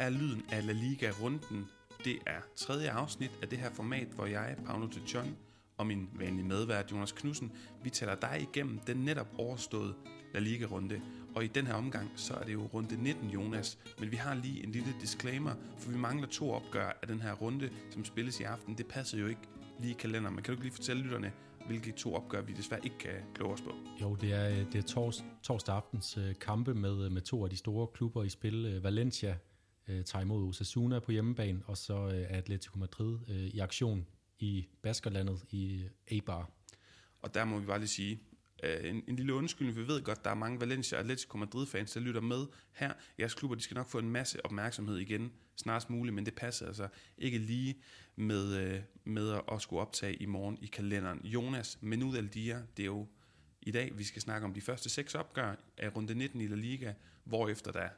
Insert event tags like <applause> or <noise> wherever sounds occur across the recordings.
er lyden af La Liga-runden. Det er tredje afsnit af det her format, hvor jeg, Paolo de John, og min vanlige medvært Jonas Knudsen, vi taler dig igennem den netop overståede La Liga-runde. Og i den her omgang, så er det jo runde 19, Jonas. Men vi har lige en lille disclaimer, for vi mangler to opgør af den her runde, som spilles i aften. Det passer jo ikke lige i kalenderen. Men kan du ikke lige fortælle lytterne, hvilke to opgør vi desværre ikke kan kloge os på? Jo, det er, øh, det er tors, torsdag aftens øh, kampe med, øh, med to af de store klubber i spil. Valencia øh, tager imod Osasuna på hjemmebane, og så øh, Atletico Madrid øh, i aktion i Baskerlandet i Eibar. Og der må vi bare lige sige, øh, en, en lille undskyldning, vi ved godt, der er mange Valencia og Atletico Madrid-fans, der lytter med her. Jeres klubber, de skal nok få en masse opmærksomhed igen snarest muligt, men det passer altså ikke lige med, øh, med at, at skulle optage i morgen i kalenderen. Jonas Menud Aldia, det er jo i dag, vi skal snakke om de første seks opgør af runde 19 i La Liga, hvorefter der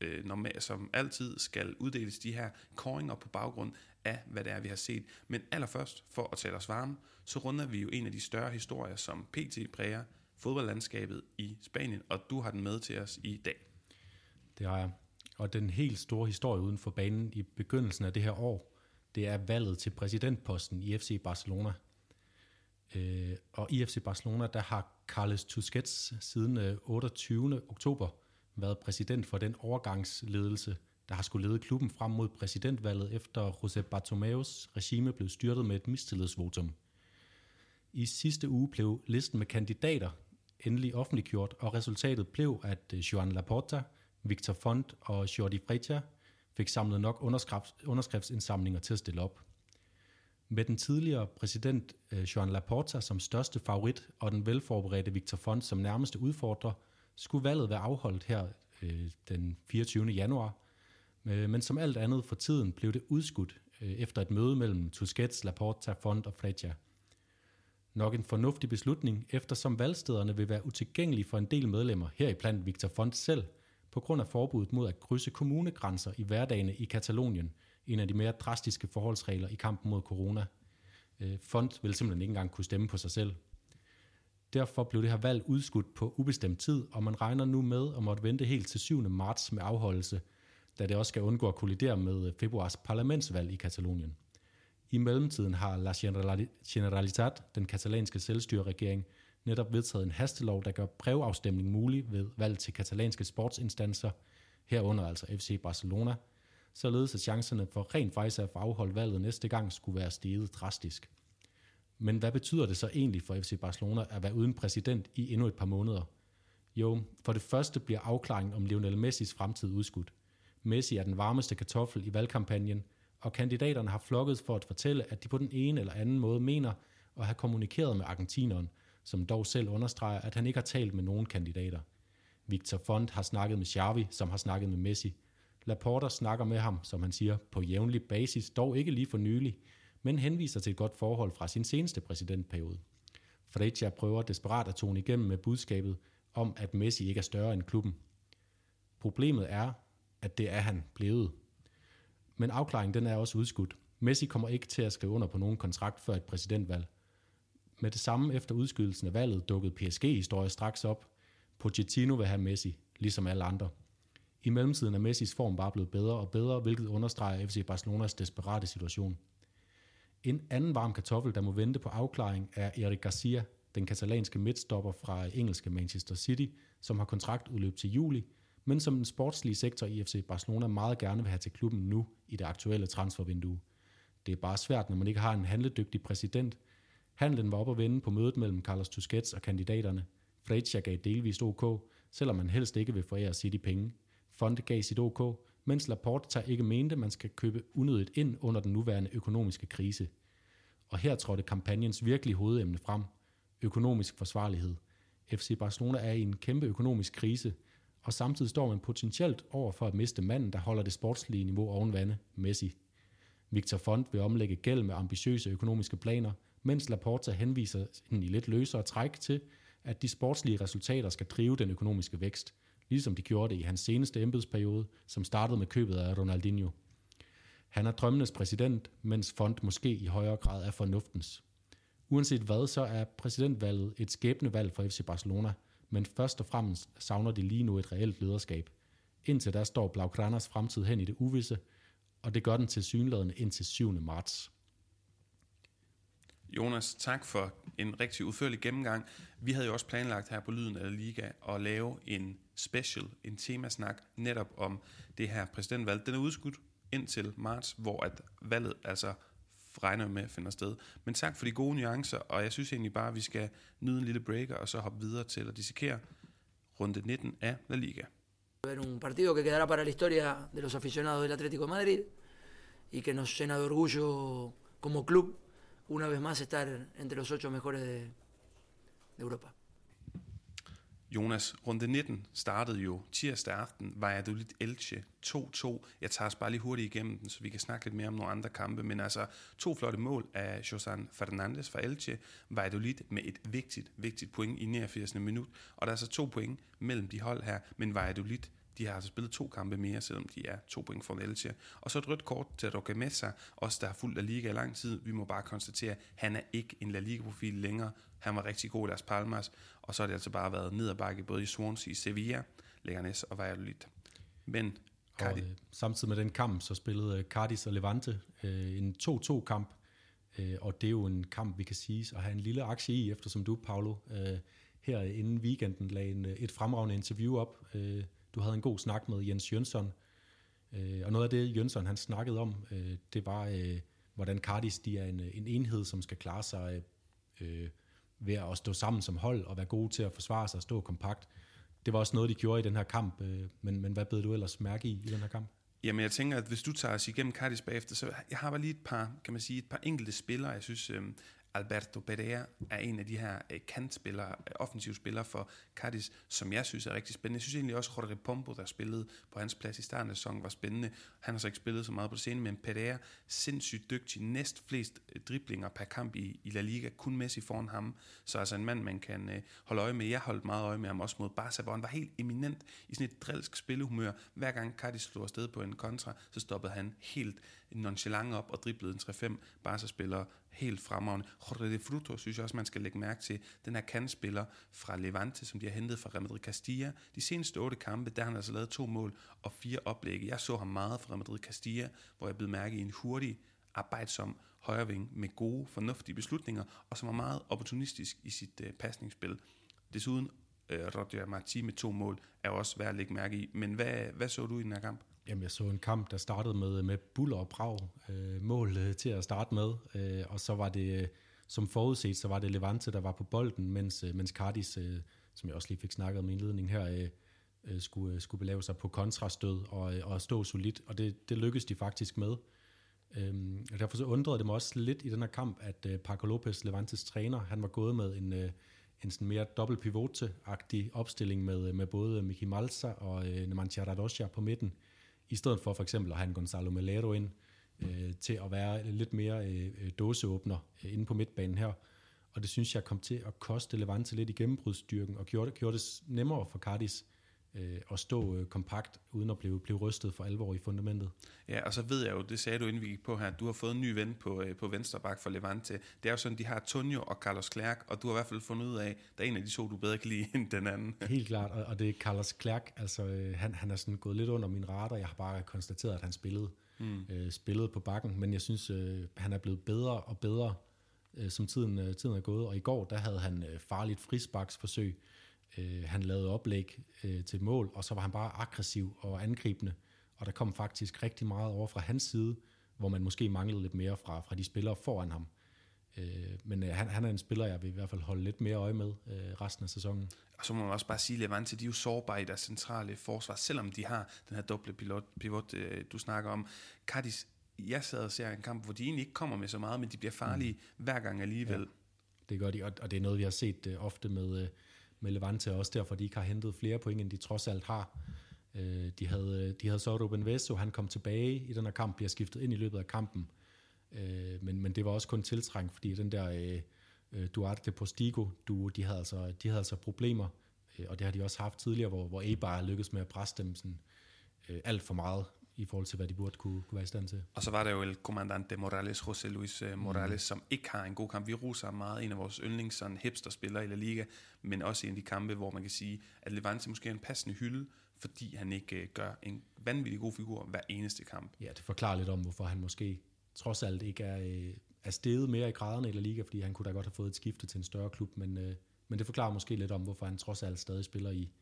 øh, normalt, som altid skal uddeles de her koringer på baggrund af, hvad det er, vi har set. Men allerførst, for at tale os varme, så runder vi jo en af de større historier, som PT præger fodboldlandskabet i Spanien, og du har den med til os i dag. Det har jeg. Og den helt store historie uden for banen i begyndelsen af det her år, det er valget til præsidentposten i FC Barcelona. Øh, og i FC Barcelona, der har Carles Tusquets siden øh, 28. Oktober været præsident for den overgangsledelse, der har skulle lede klubben frem mod præsidentvalget, efter José Bartomeus regime blev styrtet med et mistillidsvotum. I sidste uge blev listen med kandidater endelig offentliggjort, og resultatet blev, at øh, Joan Laporta, Victor Font og Jordi Freja fik samlet nok underskriftsindsamlinger til at stille op. Med den tidligere præsident øh, Joan Laporta som største favorit og den velforberedte Victor Font som nærmeste udfordrer, skulle valget være afholdt her øh, den 24. januar, øh, men som alt andet for tiden blev det udskudt øh, efter et møde mellem Tusquets, Laporta, Font og Fletcher. Nok en fornuftig beslutning, eftersom valgstederne vil være utilgængelige for en del medlemmer, heriblandt Victor Font selv, på grund af forbuddet mod at krydse kommunegrænser i hverdagene i Katalonien, en af de mere drastiske forholdsregler i kampen mod corona. Øh, Font vil simpelthen ikke engang kunne stemme på sig selv. Derfor blev det her valg udskudt på ubestemt tid, og man regner nu med at måtte vente helt til 7. marts med afholdelse, da det også skal undgå at kollidere med øh, februars parlamentsvalg i Katalonien. I mellemtiden har La Generalitat, den katalanske selvstyreregering, netop vedtaget en hastelov, der gør brevafstemning mulig ved valg til katalanske sportsinstanser, herunder altså FC Barcelona, således at chancerne for rent faktisk at få afholdt valget næste gang skulle være steget drastisk. Men hvad betyder det så egentlig for FC Barcelona at være uden præsident i endnu et par måneder? Jo, for det første bliver afklaringen om Lionel Messis fremtid udskudt. Messi er den varmeste kartoffel i valgkampagnen, og kandidaterne har flokket for at fortælle, at de på den ene eller anden måde mener at have kommunikeret med argentineren, som dog selv understreger, at han ikke har talt med nogen kandidater. Victor Font har snakket med Xavi, som har snakket med Messi. Laporta snakker med ham, som han siger, på jævnlig basis, dog ikke lige for nylig, men henviser til et godt forhold fra sin seneste præsidentperiode. Freccia prøver desperat at tone igennem med budskabet om, at Messi ikke er større end klubben. Problemet er, at det er han blevet. Men afklaringen den er også udskudt. Messi kommer ikke til at skrive under på nogen kontrakt før et præsidentvalg. Med det samme efter udskydelsen af valget dukkede PSG-historien straks op. Pochettino vil have Messi, ligesom alle andre. I mellemtiden er Messis form bare blevet bedre og bedre, hvilket understreger FC Barcelonas desperate situation. En anden varm kartoffel, der må vente på afklaring, er Eric Garcia, den katalanske midtstopper fra engelske Manchester City, som har kontraktudløb til juli, men som den sportslige sektor i FC Barcelona meget gerne vil have til klubben nu i det aktuelle transfervindue. Det er bare svært, når man ikke har en handledygtig præsident. Handlen var op at vende på mødet mellem Carlos Tusquets og kandidaterne. Freccia gav delvist OK, selvom man helst ikke vil forære City penge. Fonte gav sit OK, mens Laporta ikke mente, man skal købe unødigt ind under den nuværende økonomiske krise. Og her trådte kampagnens virkelige hovedemne frem. Økonomisk forsvarlighed. FC Barcelona er i en kæmpe økonomisk krise, og samtidig står man potentielt over for at miste manden, der holder det sportslige niveau oven vande, Messi. Victor Font vil omlægge gæld med ambitiøse økonomiske planer, mens Laporta henviser i lidt løsere træk til, at de sportslige resultater skal drive den økonomiske vækst, ligesom de gjorde det i hans seneste embedsperiode, som startede med købet af Ronaldinho. Han er drømmenes præsident, mens Font måske i højere grad er fornuftens. Uanset hvad, så er præsidentvalget et skæbnevalg for FC Barcelona, men først og fremmest savner de lige nu et reelt lederskab. Indtil der står Blaugranas fremtid hen i det uvisse, og det gør den til synlædende indtil 7. marts. Jonas, tak for en rigtig udførlig gennemgang. Vi havde jo også planlagt her på Lyden af Liga at lave en special, en temasnak, netop om det her præsidentvalg. Den er udskudt indtil marts, hvor at valget altså regner med at finde sted. Men tak for de gode nuancer, og jeg synes egentlig bare, at vi skal nyde en lille breaker, og så hoppe videre til at dissekere runde 19 af La Liga. Es un partido que quedará para la historia de los aficionados del Atlético de Madrid y que nos llena de orgullo como club una vez más estar entre los ocho mejores de, de Europa. Jonas, runde 19 startede jo tirsdag aften, Valladolid Elche 2-2. Jeg tager os bare lige hurtigt igennem den, så vi kan snakke lidt mere om nogle andre kampe. Men altså to flotte mål af Josan Fernandes fra Elche. Valladolid med et vigtigt, vigtigt point i 89. minut. Og der er så to point mellem de hold her. Men Valladolid de har altså spillet to kampe mere, selvom de er to point fra Elche. Og så et rødt kort til Roque Mesa, også der har fulgt La Liga i lang tid. Vi må bare konstatere, at han er ikke en La Liga-profil længere. Han var rigtig god i Las Palmas, og så har det altså bare været ned ad bakke både i Swansea, Sevilla, Leganes og Valladolid. Men og, øh, samtidig med den kamp, så spillede øh, Cardis og Levante øh, en 2-2-kamp, øh, og det er jo en kamp, vi kan sige at have en lille aktie i, eftersom du, Paolo, øh, her inden weekenden lagde en, øh, et fremragende interview op. Øh, du havde en god snak med Jens Jønsson, øh, og noget af det, Jønsson han snakkede om, øh, det var, øh, hvordan Cardis de er en, en enhed, som skal klare sig øh, ved at stå sammen som hold og være gode til at forsvare sig og stå kompakt. Det var også noget, de gjorde i den her kamp, øh, men, men hvad bed du ellers mærke i i den her kamp? Jamen jeg tænker, at hvis du tager os igennem Cardis bagefter, så jeg har bare lige et par, kan man sige, et par enkelte spillere, jeg synes, øh, Alberto Pereira er en af de her øh, kantspillere, øh, offensive spillere for Cadiz, som jeg synes er rigtig spændende. Jeg synes egentlig også, Jorge Pombo, der spillede på hans plads i starten af sæsonen, var spændende. Han har så ikke spillet så meget på det scene, men Pereira, sindssygt dygtig, næst flest øh, driblinger per kamp i, i La Liga, kun Messi foran ham. Så altså en mand, man kan øh, holde øje med. Jeg holdt meget øje med ham også mod Barca, hvor han var helt eminent i sådan et drilsk spillehumør. Hver gang Cadiz slog afsted på en kontra, så stoppede han helt nonchalant op og driblede en 3-5 Barca-spillere helt fremragende. Jorge de Fruto synes jeg også, man skal lægge mærke til. Den her kandspiller fra Levante, som de har hentet fra Real Madrid Castilla. De seneste otte kampe, der har han altså lavet to mål og fire oplæg. Jeg så ham meget fra Real Madrid Castilla, hvor jeg blev mærke i en hurtig, arbejdsom højreving med gode, fornuftige beslutninger, og som var meget opportunistisk i sit øh, pasningsspil. Desuden øh, Roger Marti med to mål er også værd at lægge mærke i. Men hvad, hvad så du i den her kamp? Jamen, jeg så en kamp, der startede med, med buller og brag øh, mål øh, til at starte med, øh, og så var det, øh, som forudset, så var det Levante, der var på bolden, mens, øh, mens Cardis, øh, som jeg også lige fik snakket om i indledningen her, øh, øh, skulle, øh, skulle belave sig på kontrastød og, øh, og stå solidt, og det, det lykkedes de faktisk med. Øhm, og derfor så undrede det mig også lidt i den her kamp, at øh, Paco Lopez, Levantes træner, han var gået med en, øh, en sådan mere dobbelt pivote-agtig opstilling med, øh, med både Miki Malsa og øh, Nemanja Radosja på midten, i stedet for for eksempel at have en Gonzalo Melero ind øh, til at være lidt mere øh, øh dåseåbner øh, inde på midtbanen her. Og det synes jeg kom til at koste Levante lidt i gennembrudsstyrken, og gjorde det, gjorde det nemmere for Cardis øh, at stå øh, kompakt, uden at blive, blive rystet for alvor i fundamentet. Ja, og så ved jeg jo, det sagde du inden vi gik på her, du har fået en ny ven på, øh, på venstre bak for Levante. Det er jo sådan, de har Tonio og Carlos Clerc, og du har i hvert fald fundet ud af, at der er en af de to, du bedre kan lide end den anden. <laughs> Helt klart, og, og det er Carlos Clerc, altså øh, han, han er sådan gået lidt under min radar, jeg har bare konstateret, at han spillede, mm. øh, spillede på bakken, men jeg synes, øh, han er blevet bedre og bedre, øh, som tiden, øh, tiden er gået, og i går, der havde han øh, farligt frisbaksforsøg, Øh, han lavede oplæg øh, til mål, og så var han bare aggressiv og angribende. Og der kom faktisk rigtig meget over fra hans side, hvor man måske manglede lidt mere fra, fra de spillere foran ham. Øh, men øh, han, han er en spiller, jeg vil i hvert fald holde lidt mere øje med øh, resten af sæsonen. Og så må man også bare sige, at Levante, de er jo sårbare i deres centrale forsvar, selvom de har den her doble pivot, pivot øh, du snakker om. Cardis, jeg sad og ser en kamp, hvor de egentlig ikke kommer med så meget, men de bliver farlige mm. hver gang alligevel. Ja, det gør de, og, og det er noget, vi har set øh, ofte med... Øh, med Levante, også derfor de ikke har hentet flere point, end de trods alt har. Øh, de havde, øh, de havde så Ruben Vesso, han kom tilbage i den her kamp, bliver skiftet ind i løbet af kampen, øh, men, men det var også kun tiltrængt, fordi den der øh, øh Duarte Postigo, du, de, havde altså, de havde altså problemer, øh, og det har de også haft tidligere, hvor, hvor Eibar lykkedes med at presse dem sådan, alt for meget i forhold til, hvad de burde kunne, kunne være i stand til. Og så var der jo El Comandante Morales, José Luis uh, Morales, mm. som ikke har en god kamp. Vi ruser meget en af vores yndlings sådan hipster-spillere i La Liga, men også en af de kampe, hvor man kan sige, at Levante måske er en passende hylde, fordi han ikke uh, gør en vanvittig god figur hver eneste kamp. Ja, det forklarer lidt om, hvorfor han måske trods alt ikke er, øh, er steget mere i graderne i La Liga, fordi han kunne da godt have fået et skifte til en større klub, men, øh, men det forklarer måske lidt om, hvorfor han trods alt stadig spiller i,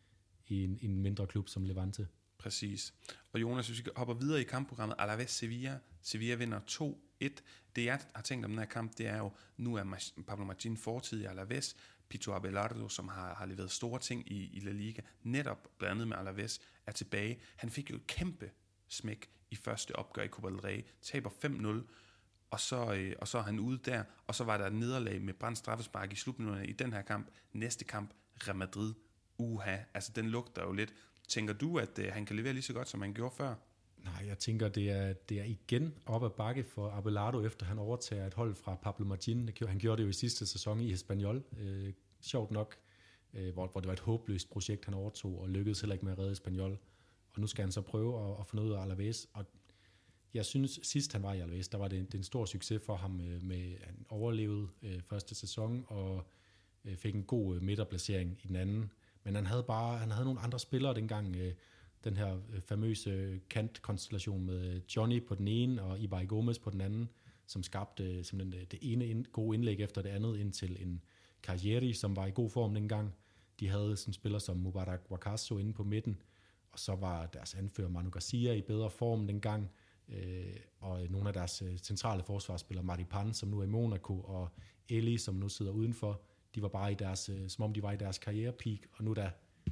i en, en mindre klub som Levante. Præcis. Og Jonas, hvis vi hopper videre i kampprogrammet, Alaves Sevilla. Sevilla vinder 2-1. Det jeg har tænkt om den her kamp, det er jo, nu er Pablo Martin fortid i Alaves. Pito Abelardo, som har, har leveret store ting i, i La Liga, netop blandt andet med Alaves, er tilbage. Han fik jo et kæmpe smæk i første opgør i Copa del Rey. Taber 5-0 og så, øh, og så er han ude der, og så var der et nederlag med brændt straffespark i slutminutterne i den her kamp. Næste kamp, Real Madrid, uha, altså den lugter jo lidt. Tænker du, at øh, han kan levere lige så godt, som han gjorde før? Nej, jeg tænker, det er, det er igen op ad bakke for Abelardo, efter han overtager et hold fra Pablo Martin. Han gjorde det jo i sidste sæson i Espanyol, øh, sjovt nok, øh, hvor, hvor det var et håbløst projekt, han overtog, og lykkedes heller ikke med at redde Espanyol. Og nu skal han så prøve at, at få noget af Alaves, og jeg synes, sidst han var i Alaves, der var det, det en stor succes for ham øh, med, med han overlevede øh, første sæson, og øh, fik en god øh, midterplacering i den anden. Men han havde bare han havde nogle andre spillere dengang, øh, den her øh, famøse famøse kantkonstellation med øh, Johnny på den ene og Ibai Gomez på den anden, som skabte simpelthen det ene ind, gode indlæg efter det andet ind til en Carrieri, som var i god form dengang. De havde sådan spillere som Mubarak Wakaso inde på midten, og så var deres anfører Manu Garcia i bedre form dengang, øh, og nogle af deres centrale forsvarsspillere, Maripan, som nu er i Monaco, og Eli, som nu sidder udenfor, de var bare i deres, øh, som om de var i deres karrierepeak, og nu er der,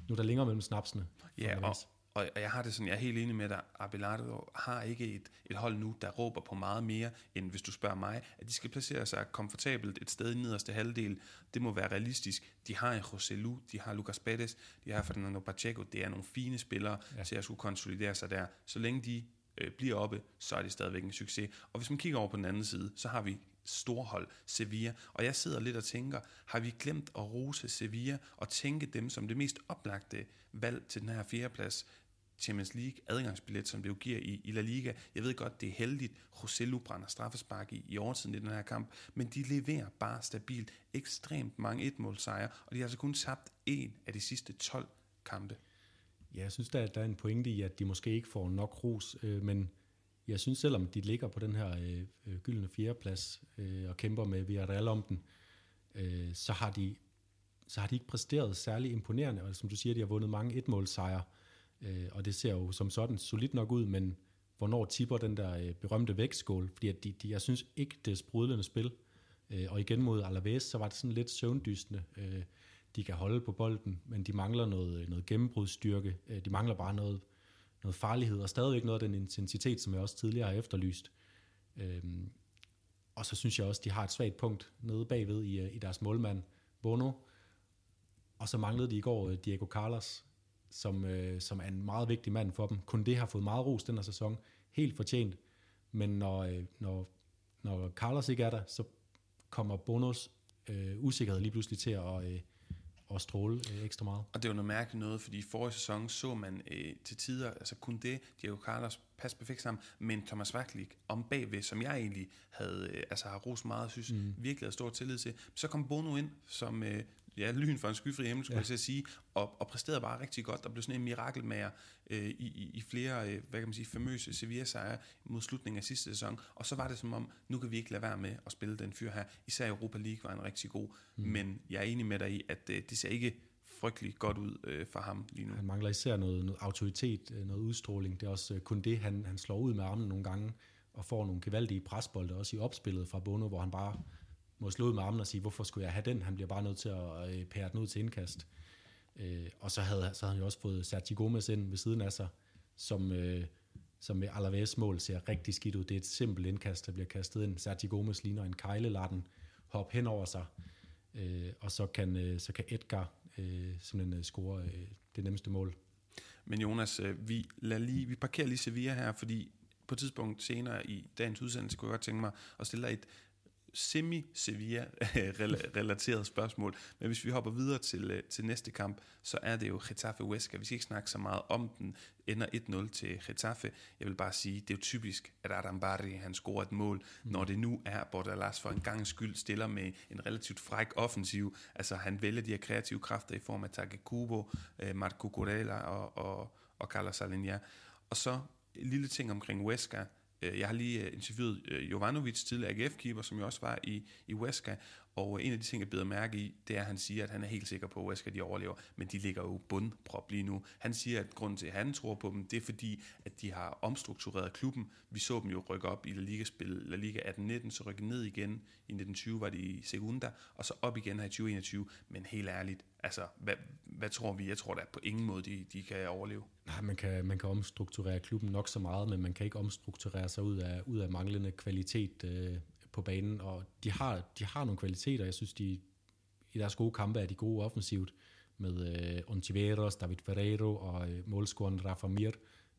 nu er der længere mellem snapsene. Ja, og, og jeg har det sådan, jeg er helt enig med dig, Abelardo har ikke et, et hold nu, der råber på meget mere, end hvis du spørger mig, at de skal placere sig komfortabelt et sted i nederste halvdel. Det må være realistisk. De har en José Lu, de har Lucas Pérez, de har Fernando Pacheco, det er nogle fine spillere ja. til at skulle konsolidere sig der. Så længe de øh, bliver oppe, så er det stadigvæk en succes. Og hvis man kigger over på den anden side, så har vi storhold Sevilla. Og jeg sidder lidt og tænker, har vi glemt at rose Sevilla og tænke dem som det mest oplagte valg til den her fjerdeplads? Champions League adgangsbillet, som det jo giver i, i La Liga. Jeg ved godt, det er heldigt. Rosello brænder straffespark i, i overtiden i den her kamp, men de leverer bare stabilt ekstremt mange etmålsejre, og de har altså kun tabt en af de sidste 12 kampe. Ja, jeg synes, der, er, der er en pointe i, at de måske ikke får nok ros, øh, men jeg synes, selvom de ligger på den her øh, øh, gyldne fjerdeplads øh, og kæmper med Villarreal om den, øh, så, har de, så har de ikke præsteret særlig imponerende, og som du siger, de har vundet mange etmålsejre, øh, og det ser jo som sådan solidt nok ud, men hvornår tipper den der øh, berømte vægtskål, fordi at de, de, jeg synes ikke, det er sprudlende spil, øh, og igen mod Alaves, så var det sådan lidt søvndysende. øh, de kan holde på bolden, men de mangler noget, øh, noget gennembrudstyrke. Øh, de mangler bare noget, noget farlighed, og stadigvæk noget af den intensitet, som jeg også tidligere har efterlyst. Øhm, og så synes jeg også, de har et svagt punkt nede bagved i, øh, i deres målmand, Bono. Og så manglede de i går øh, Diego Carlos, som, øh, som er en meget vigtig mand for dem. Kun det har fået meget ros den her sæson. Helt fortjent. Men når, øh, når, når Carlos ikke er der, så kommer Bonos øh, usikkerhed lige pludselig til at, øh, og stråle øh, ekstra meget. Og det jo noget mærkeligt noget, fordi i forrige sæson så man øh, til tider, altså kun det, Diego Carlos passe perfekt sammen, men Thomas Wacklig om bagved, som jeg egentlig havde, øh, altså har rost meget, synes mm. virkelig havde stor tillid til. Så kom Bono ind, som øh, ja, lyn for en skyfri himmel, skulle ja. jeg sige, og, og præsterede bare rigtig godt. Der blev sådan en mirakelmager øh, i, i, i flere, øh, hvad kan man sige, famøse Sevilla-sejre mod slutningen af sidste sæson. Og så var det som om, nu kan vi ikke lade være med at spille den fyr her. Især Europa League var en rigtig god. Mm. Men jeg er enig med dig i, at øh, det ser ikke frygtelig godt ud øh, for ham lige nu. Han mangler især noget, noget autoritet, øh, noget udstråling. Det er også øh, kun det, han, han slår ud med armen nogle gange, og får nogle gevaldige presbolde, også i opspillet fra Bono, hvor han bare må slå ud med armen og sige, hvorfor skulle jeg have den? Han bliver bare nødt til at øh, pære den ud til indkast. Øh, og så havde, så havde han jo også fået Sergio Gomez ind ved siden af sig, som, øh, som med Alaves mål ser rigtig skidt ud. Det er et simpelt indkast, der bliver kastet ind. Sergio Gomez ligner en kejle, hop hen over sig, øh, og så kan, øh, så kan Edgar øh, simpelthen øh, score øh, det nemmeste mål. Men Jonas, øh, vi, lad lige, vi parkerer lige Sevilla her, fordi på et tidspunkt senere i dagens udsendelse kunne jeg godt tænke mig at stille dig et semi-Sevilla-relateret <laughs> spørgsmål. Men hvis vi hopper videre til, øh, til næste kamp, så er det jo Getafe Huesca. Vi skal ikke snakke så meget om den. Ender 1-0 til Getafe. Jeg vil bare sige, det er jo typisk, at Adam Barri, han scorer et mål, mm. når det nu er Bordalas for en gang skyld stiller med en relativt fræk offensiv. Altså han vælger de her kreative kræfter i form af Take Kubo, øh, Marco Corella og, og, og Carlos Salinia. Og så en lille ting omkring Huesca. Øh, jeg har lige øh, interviewet øh, Jovanovic, tidligere AGF-keeper, som jo også var i, i Huesca, og en af de ting, jeg beder mærke i, det er, at han siger, at han er helt sikker på, at Huesca de overlever, men de ligger jo bundprop lige nu. Han siger, at grunden til, at han tror på dem, det er fordi, at de har omstruktureret klubben. Vi så dem jo rykke op i La Liga-spil, La Liga 18-19, så rykke ned igen. I 1920 var de i Segunda, og så op igen her i 2021. Men helt ærligt, altså, hvad, hvad tror vi? Jeg tror da på ingen måde, de, de kan overleve. Nej, man kan, man kan omstrukturere klubben nok så meget, men man kan ikke omstrukturere sig ud af, ud af manglende kvalitet øh, på banen, og de har, de har nogle kvaliteter. Jeg synes, de i deres gode kampe er de gode offensivt med øh, Ontiveros, David Ferreiro og øh, målscoren Rafa Mir,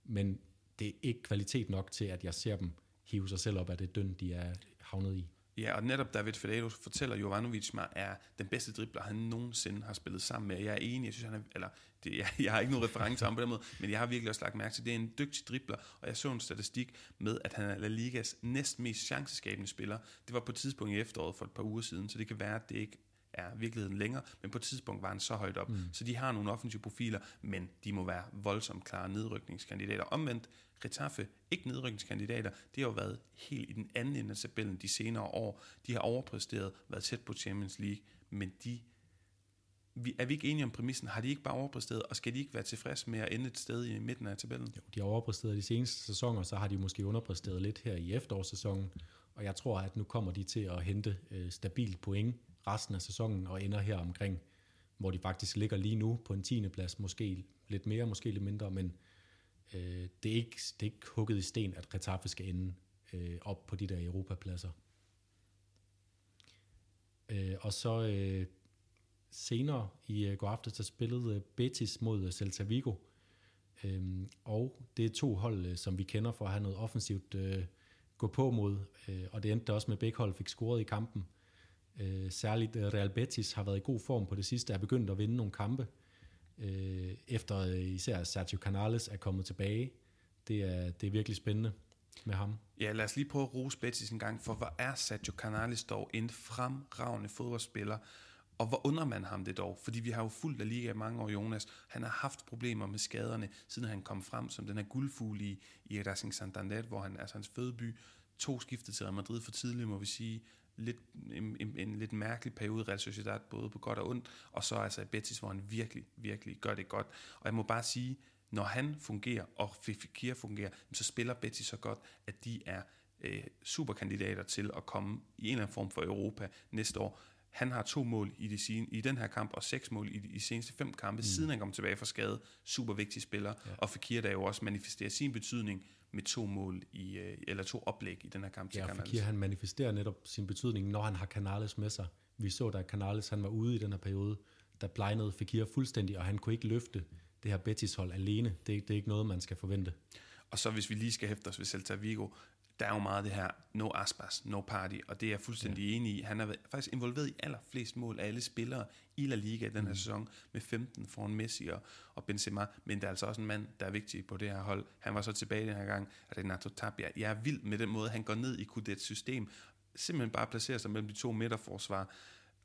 men det er ikke kvalitet nok til, at jeg ser dem hive sig selv op af det døn, de er havnet i. Ja, og netop David Ferreiro fortæller Jovanovic mig, er den bedste dribler, han nogensinde har spillet sammen med. Jeg er enig, jeg synes, han er, eller det, jeg, jeg har ikke nogen reference ham på den måde, men jeg har virkelig også lagt mærke til, at det er en dygtig dribler, og jeg så en statistik med, at han er La Ligas næst mest chanceskabende spiller. Det var på et tidspunkt i efteråret for et par uger siden, så det kan være, at det ikke er virkeligheden længere, men på et tidspunkt var han så højt op. Mm. Så de har nogle offensive profiler, men de må være voldsomt klare nedrykningskandidater. Omvendt, Getafe, ikke nedrykningskandidater, det har jo været helt i den anden ende af tabellen de senere år. De har overpræsteret, været tæt på Champions League, men de vi, er vi ikke enige om præmissen? Har de ikke bare overpræsteret, og skal de ikke være tilfredse med at ende et sted i midten af tabellen? Jo, de har overpræsteret de seneste sæsoner, så har de måske underpræsteret lidt her i efterårssæsonen, og jeg tror, at nu kommer de til at hente øh, stabilt point resten af sæsonen, og ender her omkring, hvor de faktisk ligger lige nu på en 10. plads, måske lidt mere, måske lidt mindre, men øh, det, er ikke, det er ikke hugget i sten, at Getafe skal ende øh, op på de der Europapladser. Øh, og så øh, senere i øh, går aftes, der spillede øh, Betis mod øh, Celta Vigo, øh, og det er to hold, øh, som vi kender for at have noget offensivt øh, gå på mod, øh, og det endte også med, at begge hold fik scoret i kampen. Øh, særligt øh, Real Betis har været i god form på det sidste, er begyndt at vinde nogle kampe, øh, Øh, efter øh, især Sergio Canales er kommet tilbage. Det er, det er virkelig spændende med ham. Ja, lad os lige prøve at rose Betis en gang, for hvor er Sergio Canales dog en fremragende fodboldspiller, og hvor undrer man ham det dog? Fordi vi har jo fuldt af Liga i mange år, Jonas. Han har haft problemer med skaderne, siden han kom frem som den her guldfugl i, i Racing Santander, hvor han er altså hans fødeby. To skiftet til Real Madrid for tidligt, må vi sige lidt, en, en, en lidt mærkelig periode i Real Sociedad, både på godt og ondt, og så altså i Betis, hvor han virkelig, virkelig gør det godt. Og jeg må bare sige, når han fungerer, og Fekir fungerer, så spiller Betis så godt, at de er øh, superkandidater til at komme i en eller anden form for Europa næste år. Han har to mål i, de, i den her kamp, og seks mål i de, i seneste fem kampe, mm. siden han kom tilbage fra skade. Super vigtig spiller, ja. og Fekir der jo også manifesterer sin betydning med to mål i, øh, eller to oplæg i den her kamp til ja, Fekir han manifesterer netop sin betydning, når han har Canales med sig. Vi så, da Canales han var ude i den her periode, der blegnede Fekir fuldstændig, og han kunne ikke løfte det her Betis-hold alene. Det, det er ikke noget, man skal forvente. Og så hvis vi lige skal hæfte os ved Celta Vigo, der er jo meget det her no aspas, no party, og det er jeg fuldstændig ja. enig i. Han er faktisk involveret i allerflest mål af alle spillere i La Liga i den her mm. sæson, med 15 foran Messi og, og Benzema, men der er altså også en mand, der er vigtig på det her hold. Han var så tilbage den her gang, Renato Tapia. Jeg er vild med den måde, han går ned i Kudets system, simpelthen bare placerer sig mellem de to midterforsvar,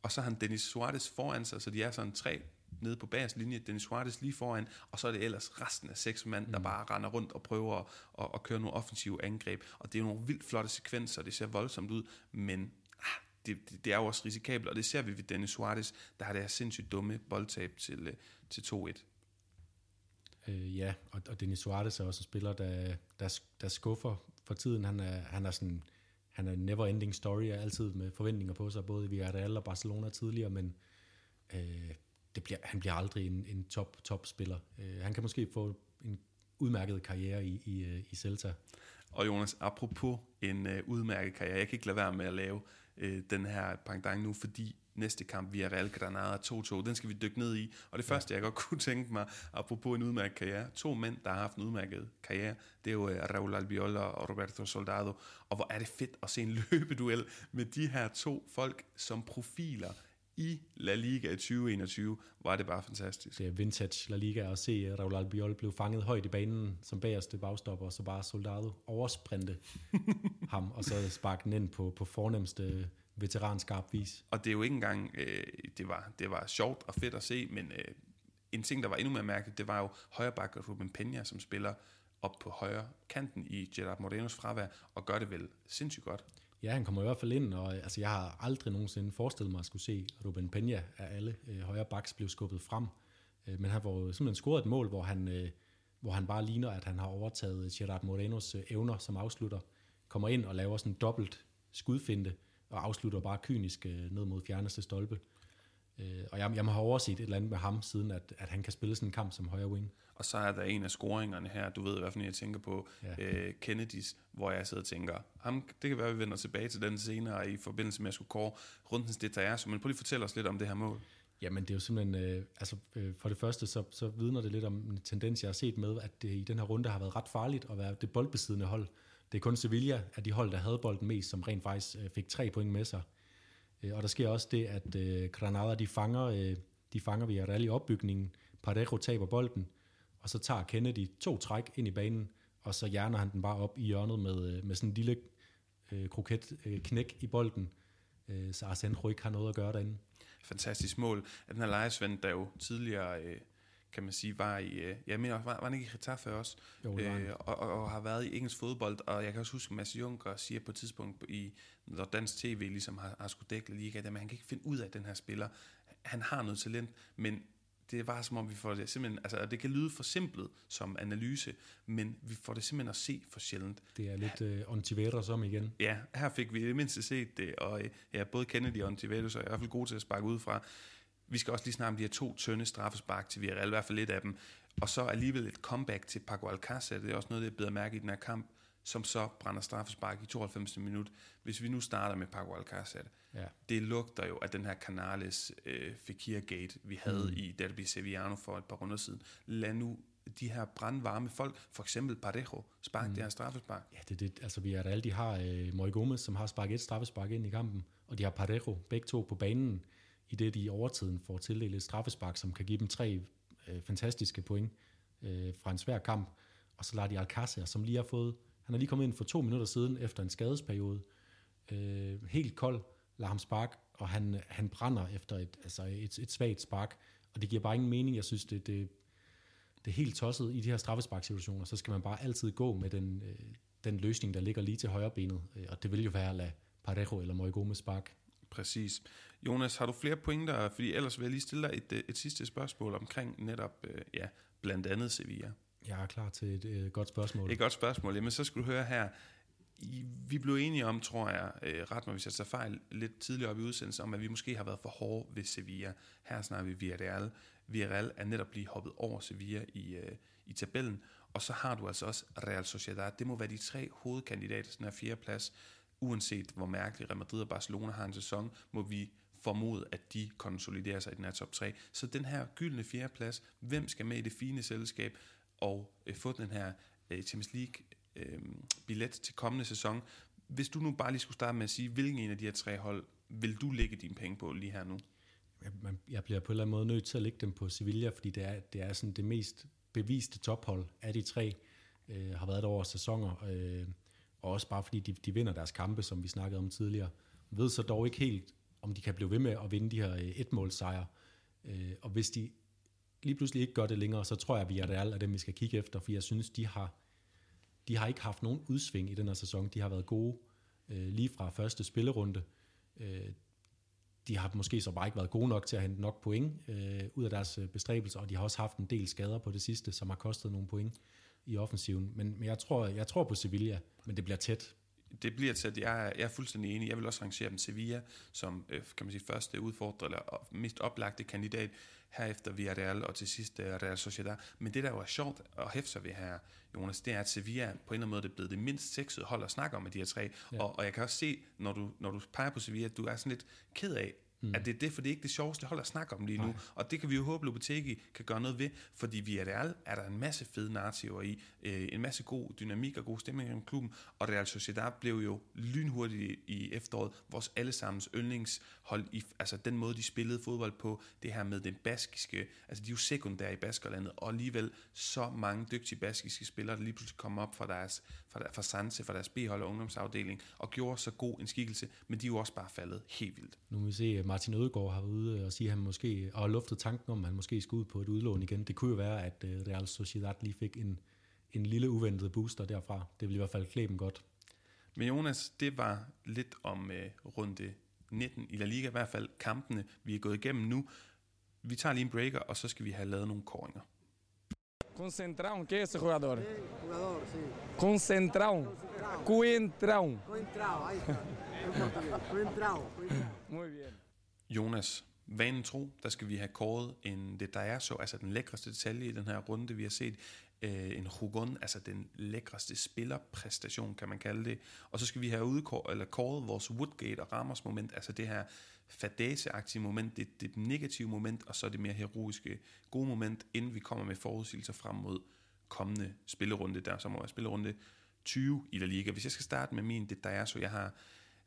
og så har han Dennis Suarez foran sig, så de er sådan tre nede på bagerste linje, Dennis Suarez lige foran, og så er det ellers resten af seks mand, der mm. bare render rundt og prøver at, at, at køre nogle offensive angreb. Og det er nogle vildt flotte sekvenser, det ser voldsomt ud, men ah, det, det, det er jo også risikabelt, og det ser vi ved Dennis Suarez, der har det her sindssygt dumme boldtab til, øh, til 2-1. Øh, ja, og, og Denis Suarez er også en spiller, der, der, der skuffer for tiden. Han er, han er sådan han er never ending story, er altid med forventninger på sig, både i Villarreal og Barcelona tidligere, men øh, det bliver, han bliver aldrig en, en top, top spiller. Øh, han kan måske få en udmærket karriere i, i, øh, i Celta. Og Jonas, apropos en øh, udmærket karriere, jeg kan ikke lade være med at lave øh, den her pangdang nu, fordi næste kamp, via Real Granada 2-2. Den skal vi dykke ned i. Og det første, jeg godt <laughs> kunne tænke mig, apropos en udmærket karriere, to mænd, der har haft en udmærket karriere, det er jo uh, Raul Albiol og Roberto Soldado. Og hvor er det fedt at se en <laughs> løbeduel med de her to folk som profiler i La Liga i 2021, var det bare fantastisk. Det er vintage La Liga at se Raul Albiol blev fanget højt i banen som bagerste bagstopper, og så bare Soldado oversprinte <laughs> ham, og så sparke den ind på, på fornemmeste veteranskarp vis. Og det er jo ikke engang, øh, det, var, det var sjovt og fedt at se, men øh, en ting, der var endnu mere mærkeligt, det var jo højreback Ruben Peña, som spiller op på højre kanten i Gerard Morenos fravær, og gør det vel sindssygt godt. Ja, han kommer i hvert fald ind, og altså, jeg har aldrig nogensinde forestillet mig at skulle se Ruben Peña af alle øh, højre backs blev skubbet frem. Øh, men han var simpelthen scoret et mål, hvor han, øh, hvor han bare ligner, at han har overtaget Gerard Morenos øh, evner som afslutter. Kommer ind og laver sådan en dobbelt skudfinte, og afslutter bare kynisk øh, ned mod fjerneste stolpe. Øh, og jeg, jeg må have overset et eller andet med ham, siden at, at han kan spille sådan en kamp som højre wing. Og så er der en af scoringerne her, du ved i hvert fald, jeg tænker på, ja. øh, Kennedys, hvor jeg sidder og tænker, ham, det kan være, at vi vender tilbage til den senere i forbindelse med at skulle kåre rundens detaljer, men prøv lige at fortælle os lidt om det her mål. Jamen det er jo simpelthen, øh, altså øh, for det første, så, så vidner det lidt om en tendens, jeg har set med, at det i den her runde har været ret farligt at være det boldbesiddende hold. Det er kun Sevilla af de hold, der havde bolden mest, som rent faktisk øh, fik tre point med sig. Øh, og der sker også det, at øh, Granada, de fanger, øh, de fanger via rally opbygningen. Parejo taber bolden, og så tager Kennedy to træk ind i banen, og så hjerner han den bare op i hjørnet med, øh, med sådan en lille øh, kroket øh, knæk i bolden, øh, så Arsene ikke har noget at gøre derinde. Fantastisk mål. Den her lejesvend, der jo tidligere øh, kan man sige, var i, øh, jeg mener, var, var han ikke i Getafe også, jo, øh, og, og, og, har været i engelsk fodbold, og jeg kan også huske, at Mads Juncker siger på et tidspunkt, i, når dansk tv ligesom har, har skulle dække liga, at han kan ikke finde ud af den her spiller. Han har noget talent, men det var som om vi får det simpelthen, altså det kan lyde for simpelt som analyse, men vi får det simpelthen at se for sjældent. Det er lidt uh, Ontiveros om igen. Ja, her fik vi det mindste set det, og ja, både Kennedy og Ontiveros er i hvert fald gode til at sparke ud fra. Vi skal også lige snakke om de her to tynde straffespark til Villarreal, i hvert fald lidt af dem. Og så alligevel et comeback til Paco Alcácer, det er også noget, det er bedre mærke i den her kamp, som så brænder straffespark i 92. minut. Hvis vi nu starter med Paco Alcácer, ja. det lugter jo af den her Canales øh, Fekir-gate, vi havde mm. i Derby Sevillano for et par runder siden. Lad nu de her brandvarme folk, for eksempel Parejo, spark mm. det her straffespark. Ja, det, det, altså vi er alle, de har øh, Mori Gomez, som har sparket et straffespark ind i kampen, og de har Parejo, begge to på banen i det, de i overtiden får tildelt et straffespark, som kan give dem tre øh, fantastiske point øh, fra en svær kamp. Og så lader de Alcácer, som lige har fået, han er lige kommet ind for to minutter siden efter en skadesperiode, øh, helt kold, lader ham spark, og han, han brænder efter et, altså et, et svagt spark, og det giver bare ingen mening. Jeg synes, det, det, det er helt tosset i de her straffesparksituationer, så skal man bare altid gå med den, øh, den løsning, der ligger lige til højre benet, øh, og det vil jo være at lade Parejo eller Moigome spark. Præcis. Jonas, har du flere pointer? Fordi ellers vil jeg lige stille dig et, øh, et sidste spørgsmål omkring netop, øh, ja, blandt andet Sevilla. Jeg er klar til et øh, godt spørgsmål. Et godt spørgsmål. Jamen, så skal du høre her. I, vi blev enige om, tror jeg, øh, ret mig hvis jeg tager fejl, lidt tidligere op i udsendelsen, om at vi måske har været for hårde ved Sevilla. Her snakker vi Villarreal. Villarreal er netop lige hoppet over Sevilla i, øh, i tabellen. Og så har du altså også Real Sociedad. Det må være de tre hovedkandidater den her fjerde plads uanset hvor mærkeligt Real Madrid og Barcelona har en sæson, må vi formode, at de konsoliderer sig i den her top 3. Så den her gyldne fjerdeplads, hvem skal med i det fine selskab og øh, få den her øh, Champions League øh, billet til kommende sæson? Hvis du nu bare lige skulle starte med at sige, hvilken en af de her tre hold vil du lægge dine penge på lige her nu? Jeg, jeg bliver på en eller anden måde nødt til at lægge dem på Sevilla, fordi det er, det er sådan det mest beviste tophold af de tre, øh, har været der over sæsoner. Øh, og også bare fordi de, de vinder deres kampe, som vi snakkede om tidligere. Ved så dog ikke helt, om de kan blive ved med at vinde de her øh, etmålsejre. Øh, og hvis de lige pludselig ikke gør det længere, så tror jeg, at vi er det alle af dem, vi skal kigge efter, for jeg synes, de har, de har ikke haft nogen udsving i den her sæson. De har været gode øh, lige fra første spillerunde. Øh, de har måske så bare ikke været gode nok til at hente nok point øh, ud af deres bestræbelser, og de har også haft en del skader på det sidste, som har kostet nogle point i offensiven. Men, men jeg, tror, jeg tror på Sevilla, men det bliver tæt. Det bliver tæt. Jeg er, jeg er fuldstændig enig. Jeg vil også rangere dem Sevilla som øh, kan man sige, første udfordrer, eller mest oplagte kandidat. Herefter Villarreal, og til sidst uh, Real Sociedad. Men det, der jo er sjovt at hæfte sig ved her, Jonas, det er, at Sevilla på en eller anden måde er blevet det mindst sexede hold at snakke om af de her tre. Ja. Og, og jeg kan også se, når du, når du peger på Sevilla, at du er sådan lidt ked af, Mm. At det er det, for det er ikke det sjoveste hold at snakke om lige nu. Nej. Og det kan vi jo håbe, Lopetegi kan gøre noget ved, fordi vi er Real er der en masse fede narrativer i, øh, en masse god dynamik og god stemning i klubben, og Real Sociedad blev jo lynhurtigt i efteråret vores allesammens yndlingshold, i, altså den måde, de spillede fodbold på, det her med den baskiske, altså de er jo sekundære i Baskerlandet, og alligevel så mange dygtige baskiske spillere, der lige pludselig kom op fra deres, fra, der, fra Sanse, fra deres B-hold og ungdomsafdeling, og gjorde så god en skikkelse, men de er jo også bare faldet helt vildt. Nu må vi se, Martin Ødegaard har været ude og sige, at han måske og har luftet tanken om, at han måske skulle ud på et udlån igen. Det kunne jo være, at øh, Real Sociedad lige fik en, en lille uventet booster derfra. Det ville i hvert fald klæde dem godt. Men Jonas, det var lidt om øh, runde 19 i La Liga, i hvert fald kampene, vi er gået igennem nu. Vi tager lige en breaker, og så skal vi have lavet nogle koringer. Concentrão, ¿qué es ese jugador? Sí, jugador, sí. Concentrão. Coentrão. Coentrao, ahí está. Coentrao. Coentrao. Muy bien. Jonas, vanen tro, der skal vi have kåret en det der er så, altså den lækreste detalje i den her runde, vi har set, øh, en Hugon, altså den lækreste spillerpræstation, kan man kalde det. Og så skal vi have udkåret, eller kåret vores Woodgate og Ramos moment, altså det her fadase moment, det, det negative moment, og så det mere heroiske gode moment, inden vi kommer med forudsigelser frem mod kommende spillerunde, der som må være spillerunde 20 i La Liga. Hvis jeg skal starte med min, det der er så, jeg har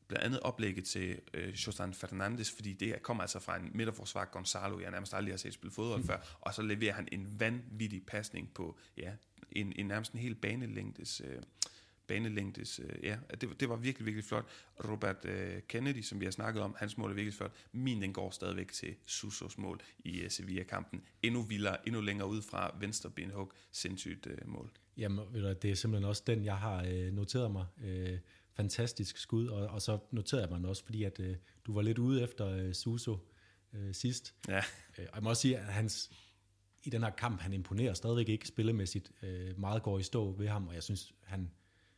blandt andet oplægget til øh, Josan Fernandes, fordi det kommer altså fra en midterforsvar Gonzalo, jeg nærmest aldrig har set spille fodbold før, og så leverer han en vanvittig pasning på ja, en, en nærmest en hel banelængdes, øh, banelængdes øh, ja, det, det var virkelig, virkelig flot. Robert øh, Kennedy, som vi har snakket om, hans mål er virkelig flot. Min, den går stadigvæk til Susos mål i øh, Sevilla-kampen. Endnu vildere, endnu længere ud fra venstre benhug. Sindssygt øh, mål. Jamen, ved du, det er simpelthen også den, jeg har øh, noteret mig. Øh, fantastisk skud, og, og så noterede jeg mig også, fordi at øh, du var lidt ude efter øh, Suso øh, sidst. Ja. Øh, og jeg må også sige, at hans, i den her kamp, han imponerer stadigvæk ikke spillemæssigt. Øh, meget går i stå ved ham, og jeg synes, han,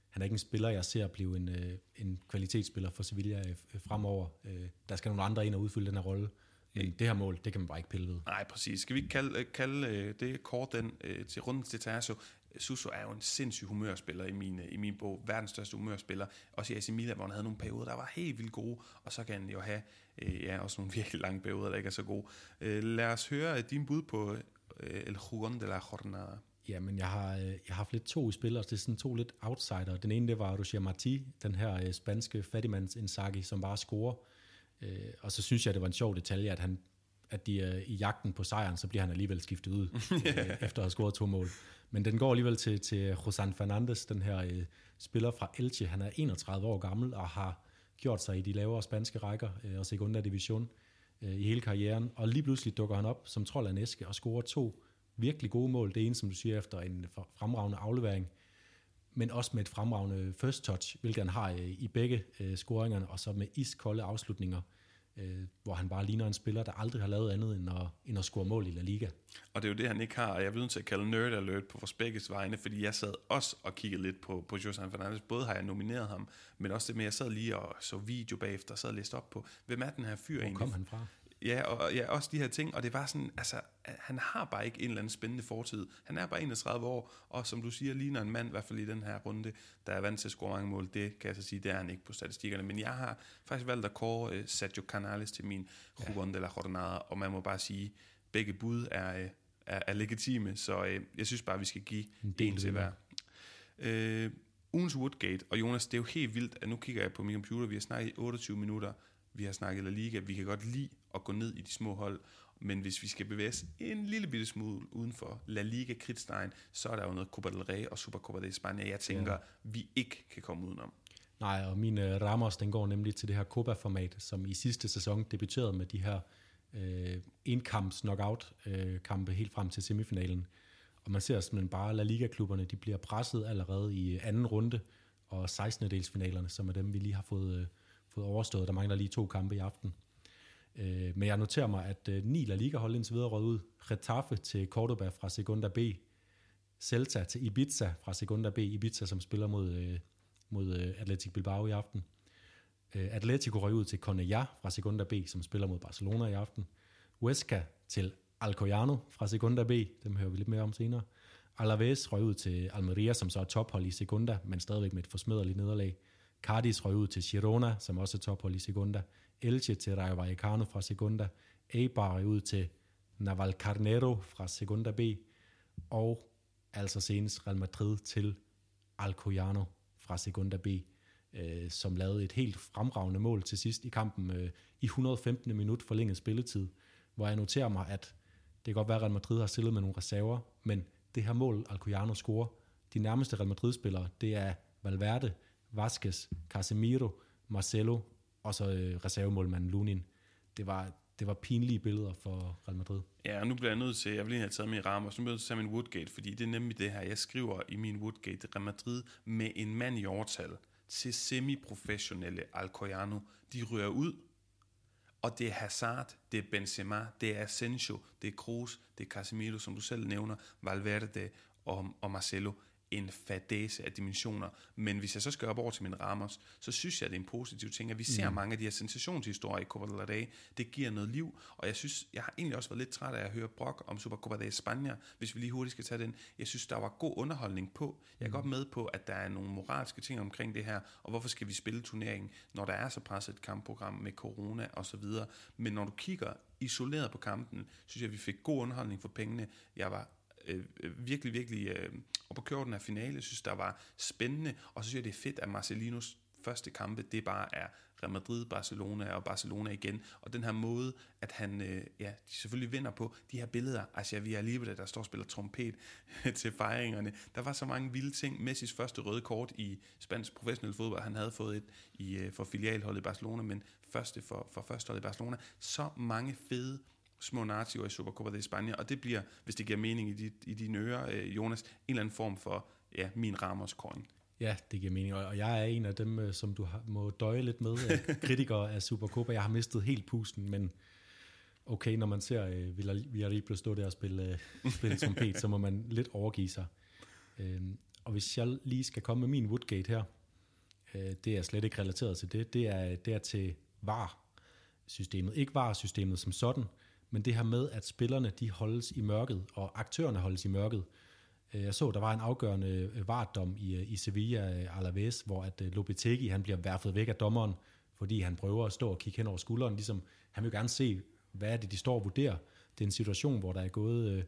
han er ikke en spiller, jeg ser blive en, øh, en kvalitetsspiller for Sevilla øh, fremover. Øh, der skal nogle andre ind og udfylde den her rolle. Men det her mål, det kan man bare ikke pille ved. Nej, præcis. Skal vi ikke kalde, kalde øh, det kort den øh, til runden til Tasso? Suso er jo en sindssyg humørspiller i min, øh, i min bog. Verdens største humørspiller. Også i AC Milan, hvor han havde nogle perioder, der var helt vildt gode. Og så kan han jo have øh, ja, også nogle <laughs> virkelig lange perioder, der ikke er så gode. Øh, lad os høre øh, din bud på øh, El Jugon de la Jornada. Jamen, jeg har, øh, jeg har haft lidt to spillere, altså det er sådan to lidt outsider. Den ene, det var Roger Marti, den her spanske fattigmands Inzaghi, som bare scorer. Øh, og så synes jeg, det var en sjov detalje, at han at de er i jagten på sejren, så bliver han alligevel skiftet ud, yeah. <laughs> øh, efter at have scoret to mål. Men den går alligevel til, til Josan Fernandes, den her øh, spiller fra Elche. Han er 31 år gammel og har gjort sig i de lavere spanske rækker øh, og Segunda Division øh, i hele karrieren. Og lige pludselig dukker han op som trold af en æske og scorer to virkelig gode mål. Det ene, som du siger, efter en fremragende aflevering, men også med et fremragende first touch, hvilket han har øh, i begge øh, scoringerne, og så med iskolde afslutninger øh, hvor han bare ligner en spiller, der aldrig har lavet andet end at, end at score mål i La Liga. Og det er jo det, han ikke har, og jeg er nødt til at kalde nerd alert på vores begges vegne, fordi jeg sad også og kiggede lidt på, på Josan Fernandes. Både har jeg nomineret ham, men også det med, at jeg sad lige og så video bagefter, og sad og læste op på, hvem er den her fyr Hvor egentlig? kom han fra? Ja, og ja, også de her ting, og det var sådan, altså, han har bare ikke en eller anden spændende fortid. Han er bare 31 år, og som du siger, ligner en mand, i hvert fald i den her runde, der er vant til at score mange mål. Det kan jeg så sige, det er han ikke på statistikkerne. Men jeg har faktisk valgt at kåre uh, Sergio Canales til min Juan de la Jornada, og man må bare sige, begge bud er, uh, er, er legitime, så uh, jeg synes bare, vi skal give en, en til hver. Uh, ugens Woodgate, og Jonas, det er jo helt vildt, at nu kigger jeg på min computer, vi har snakket i 28 minutter, vi har snakket La Liga, vi kan godt lide at gå ned i de små hold, men hvis vi skal bevæge os en lille bitte smule uden for La Liga Kridtstein, så er der jo noget Copa del Rey og Supercopa de España, jeg tænker, ja. vi ikke kan komme udenom. Nej, og min uh, Ramos, den går nemlig til det her Copa-format, som i sidste sæson debuterede med de her øh, enkamps knockout øh, kampe helt frem til semifinalen. Og man ser simpelthen bare, at La Liga-klubberne, de bliver presset allerede i anden runde, og 16. delsfinalerne, som er dem, vi lige har fået, øh, fået overstået. Der mangler lige to kampe i aften. Øh, men jeg noterer mig, at øh, ni La Liga-hold indtil videre rød ud. Getafe til Cordoba fra Segunda B. Celta til Ibiza fra Segunda B. Ibiza, som spiller mod, øh, mod øh, Atletic Bilbao i aften. Øh, Atletico røg ud til Cornellà fra Segunda B, som spiller mod Barcelona i aften. Huesca til Alcoyano fra Segunda B, dem hører vi lidt mere om senere. Alaves røg ud til Almeria, som så er tophold i Segunda, men stadigvæk med et forsmederligt nederlag. Cardis røg ud til Girona, som også er tophold i Segunda. Elche til Rayo Vallecano fra Segunda, Eibar ud til Navalcarnero fra Segunda B, og altså senest Real Madrid til Alcoyano fra Segunda B, øh, som lavede et helt fremragende mål til sidst i kampen øh, i 115. minut forlænget spilletid, hvor jeg noterer mig, at det kan godt være, at Real Madrid har stillet med nogle reserver, men det her mål, Alcoyano scorer, de nærmeste Real Madrid-spillere, det er Valverde, Vasquez, Casemiro, Marcelo og så øh, reservemålmanden Lunin. Det var, det var pinlige billeder for Real Madrid. Ja, og nu bliver jeg nødt til, jeg vil lige have taget min ramme, og så bliver jeg nødt til at min Woodgate, fordi det er nemlig det her, jeg skriver i min Woodgate, Real Madrid med en mand i overtal til semi-professionelle Alcoyano, de rører ud, og det er Hazard, det er Benzema, det er Asensio, det er Kroos, det er Casemiro, som du selv nævner, Valverde og, og Marcelo en fadese af dimensioner. Men hvis jeg så skal op over til min Ramos, så synes jeg, det er en positiv ting, at vi ser mm. mange af de her sensationshistorier i Copa del Rey. Det giver noget liv, og jeg synes, jeg har egentlig også været lidt træt af at høre brok om Supercopa de España, hvis vi lige hurtigt skal tage den. Jeg synes, der var god underholdning på. Jeg er mm. godt med på, at der er nogle moralske ting omkring det her, og hvorfor skal vi spille turneringen, når der er så presset et kampprogram med corona og så videre. Men når du kigger isoleret på kampen, synes jeg, vi fik god underholdning for pengene. Jeg var Øh, øh, virkelig, virkelig øh, op at køre den her finale. Jeg synes, der var spændende, og så synes jeg, det er fedt, at Marcelinos første kampe, det bare er Real Madrid, Barcelona og Barcelona igen. Og den her måde, at han øh, ja, de selvfølgelig vinder på de her billeder. Altså, vi er lige der står og spiller trompet <laughs> til fejringerne. Der var så mange vilde ting. Messis første røde kort i spansk professionel fodbold. Han havde fået et i, øh, for filialholdet i Barcelona, men første for, for førsteholdet i Barcelona. Så mange fede små narrativer i Supercopa de España, og det bliver, hvis det giver mening i, de, i dine ører, øh, Jonas, en eller anden form for ja, min Ramos coin. Ja, det giver mening, og jeg er en af dem, øh, som du må døje lidt med, <laughs> kritikere af Supercopa. Jeg har mistet helt pusten, men okay, når man ser uh, Villarreal stå der og spille, spille <laughs> trompet, så må man lidt overgive sig. Uh, og hvis jeg lige skal komme med min Woodgate her, det er slet ikke relateret til det, det er, det er til VAR-systemet. Ikke VAR-systemet som sådan, men det her med, at spillerne de holdes i mørket, og aktørerne holdes i mørket. Øh, jeg så, der var en afgørende øh, vardom i, øh, i Sevilla øh, Alaves, hvor at Lopetegi han bliver værfet væk af dommeren, fordi han prøver at stå og kigge hen over skulderen. Ligesom, han vil gerne se, hvad er det, de står og vurderer. Det er en situation, hvor der er gået...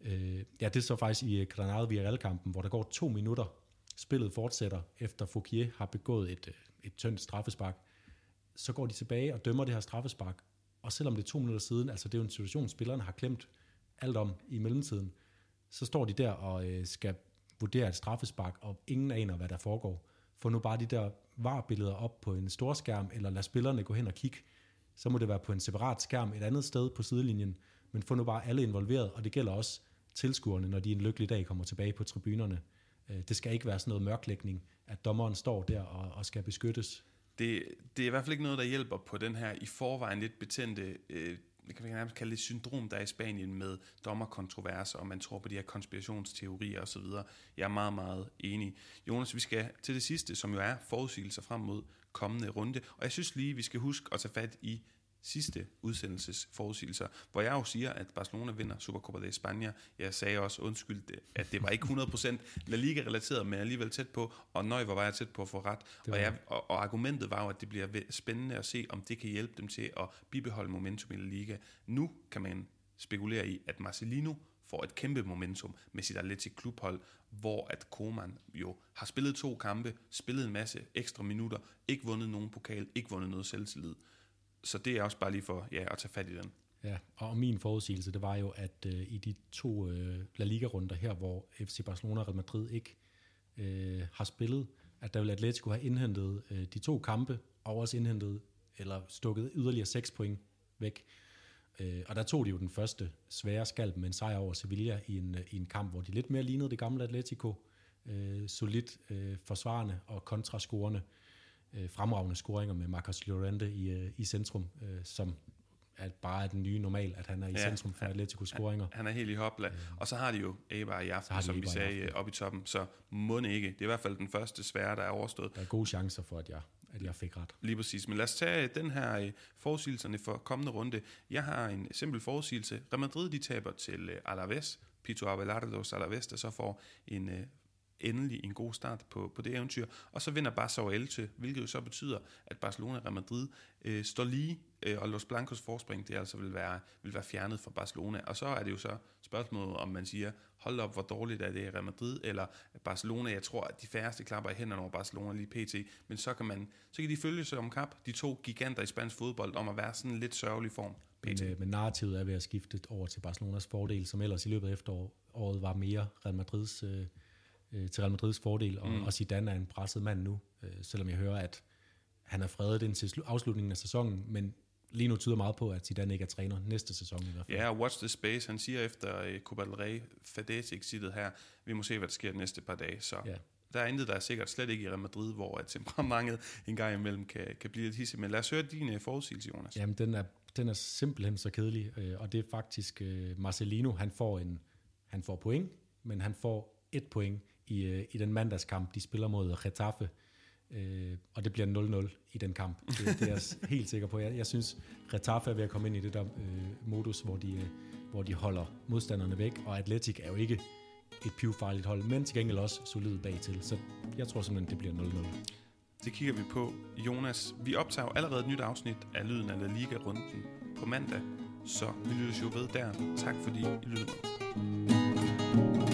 Øh, ja, det er så faktisk i Granada Villarreal-kampen, hvor der går to minutter. Spillet fortsætter, efter Fouquier har begået et, et tyndt straffespark. Så går de tilbage og dømmer det her straffespark, og selvom det er to minutter siden, altså det er jo en situation, spillerne har klemt alt om i mellemtiden, så står de der og øh, skal vurdere et straffespark, og ingen aner, hvad der foregår. Få nu bare de der var-billeder op på en stor skærm, eller lad spillerne gå hen og kigge. Så må det være på en separat skærm et andet sted på sidelinjen, men få nu bare alle involveret, og det gælder også tilskuerne, når de en lykkelig dag kommer tilbage på tribunerne. Øh, det skal ikke være sådan noget mørklægning, at dommeren står der og, og skal beskyttes det, det er i hvert fald ikke noget, der hjælper på den her i forvejen lidt betændte, øh, det kan vi nærmest kalde det syndrom, der er i Spanien med dommerkontroverser, og man tror på de her konspirationsteorier osv. Jeg er meget, meget enig. Jonas, vi skal til det sidste, som jo er forudsigelser frem mod kommende runde, og jeg synes lige, vi skal huske at tage fat i sidste udsendelses forudsigelser, hvor jeg jo siger, at Barcelona vinder Supercopa de España. Jeg sagde også, undskyld, at det var ikke 100% La Liga-relateret, men alligevel tæt på, og nøj, hvor var jeg tæt på at få ret. Og, jeg, og, og argumentet var jo, at det bliver spændende at se, om det kan hjælpe dem til at bibeholde momentum i La Liga. Nu kan man spekulere i, at Marcelino får et kæmpe momentum med sit Atletic klubhold, hvor at Koeman jo har spillet to kampe, spillet en masse ekstra minutter, ikke vundet nogen pokal, ikke vundet noget selvtillid så det er også bare lige for ja, at tage fat i den. Ja, og min forudsigelse, det var jo, at øh, i de to øh, La Liga-runder her, hvor FC Barcelona og Real Madrid ikke øh, har spillet, at der vil Atletico have indhentet øh, de to kampe, og også indhentet, eller stukket yderligere seks point væk. Øh, og der tog de jo den første svære skalp med en sejr over Sevilla i en, øh, i en kamp, hvor de lidt mere lignede det gamle Atletico. Øh, solidt øh, forsvarende og kontrascorende øh, fremragende scoringer med Marcos Llorente i, øh, i centrum, øh, som at bare er den nye normal, at han er i ja, centrum for Atletico scoringer. Han, han er helt i hopla. Ja. Og så har de jo Eibar i aften, som vi sagde, op i toppen. Så må ikke. Det er i hvert fald den første svære, der er overstået. Der er gode chancer for, at jeg, at jeg fik ret. Lige præcis. Men lad os tage den her øh, forudsigelserne for kommende runde. Jeg har en simpel forudsigelse. Real Madrid, de taber til øh, Alaves. Pito Abelardo Alaves, der så får en endelig en god start på, på det eventyr. Og så vinder Barca over Elche, hvilket jo så betyder, at Barcelona og Real Madrid øh, står lige, øh, og Los Blancos forspring, det altså vil være, vil være fjernet fra Barcelona. Og så er det jo så spørgsmålet, om man siger, hold op, hvor dårligt er det i Real Madrid, eller Barcelona, jeg tror, at de færreste klapper i hænderne over Barcelona lige pt. Men så kan, man, så kan de følge sig om kap, de to giganter i spansk fodbold, om at være sådan en lidt sørgelig form. Men, PT. øh, men narrativet er ved at skifte over til Barcelonas fordel, som ellers i løbet af efteråret var mere Real Madrids, øh, øh, til Real Madrids fordel, og, mm. og Zidane er en presset mand nu, øh, selvom jeg hører, at han er fredet indtil slu- afslutningen af sæsonen, men lige nu tyder meget på, at Zidane ikke er træner næste sæson i hvert fald. Ja, og watch the space. Han siger efter uh, Copa del Rey, Fadez exitet her, vi må se, hvad der sker de næste par dage. Så Ja. der er intet, der er sikkert slet ikke i Real Madrid, hvor at temperamentet en gang imellem kan, kan blive lidt hissigt. Men lad os høre din uh, forudsigelse, Jonas. Jamen, den er, den er simpelthen så kedelig, øh, og det er faktisk øh, Marcelino, han får, en, han får point, men han får et point i, øh, i den mandagskamp, de spiller mod Getafe, øh, og det bliver 0-0 i den kamp. Det, det er jeg <laughs> helt sikker på. Jeg, jeg synes, Getafe er ved at komme ind i det der øh, modus, hvor de, øh, hvor de holder modstanderne væk, og Atletic er jo ikke et pivfarligt hold, men til gengæld også solid bagtil, så jeg tror simpelthen, det bliver 0-0. Det kigger vi på. Jonas, vi optager jo allerede et nyt afsnit af Lyden af La Liga-runden på mandag, så vi lyttes jo ved der. Tak fordi I lyttede med.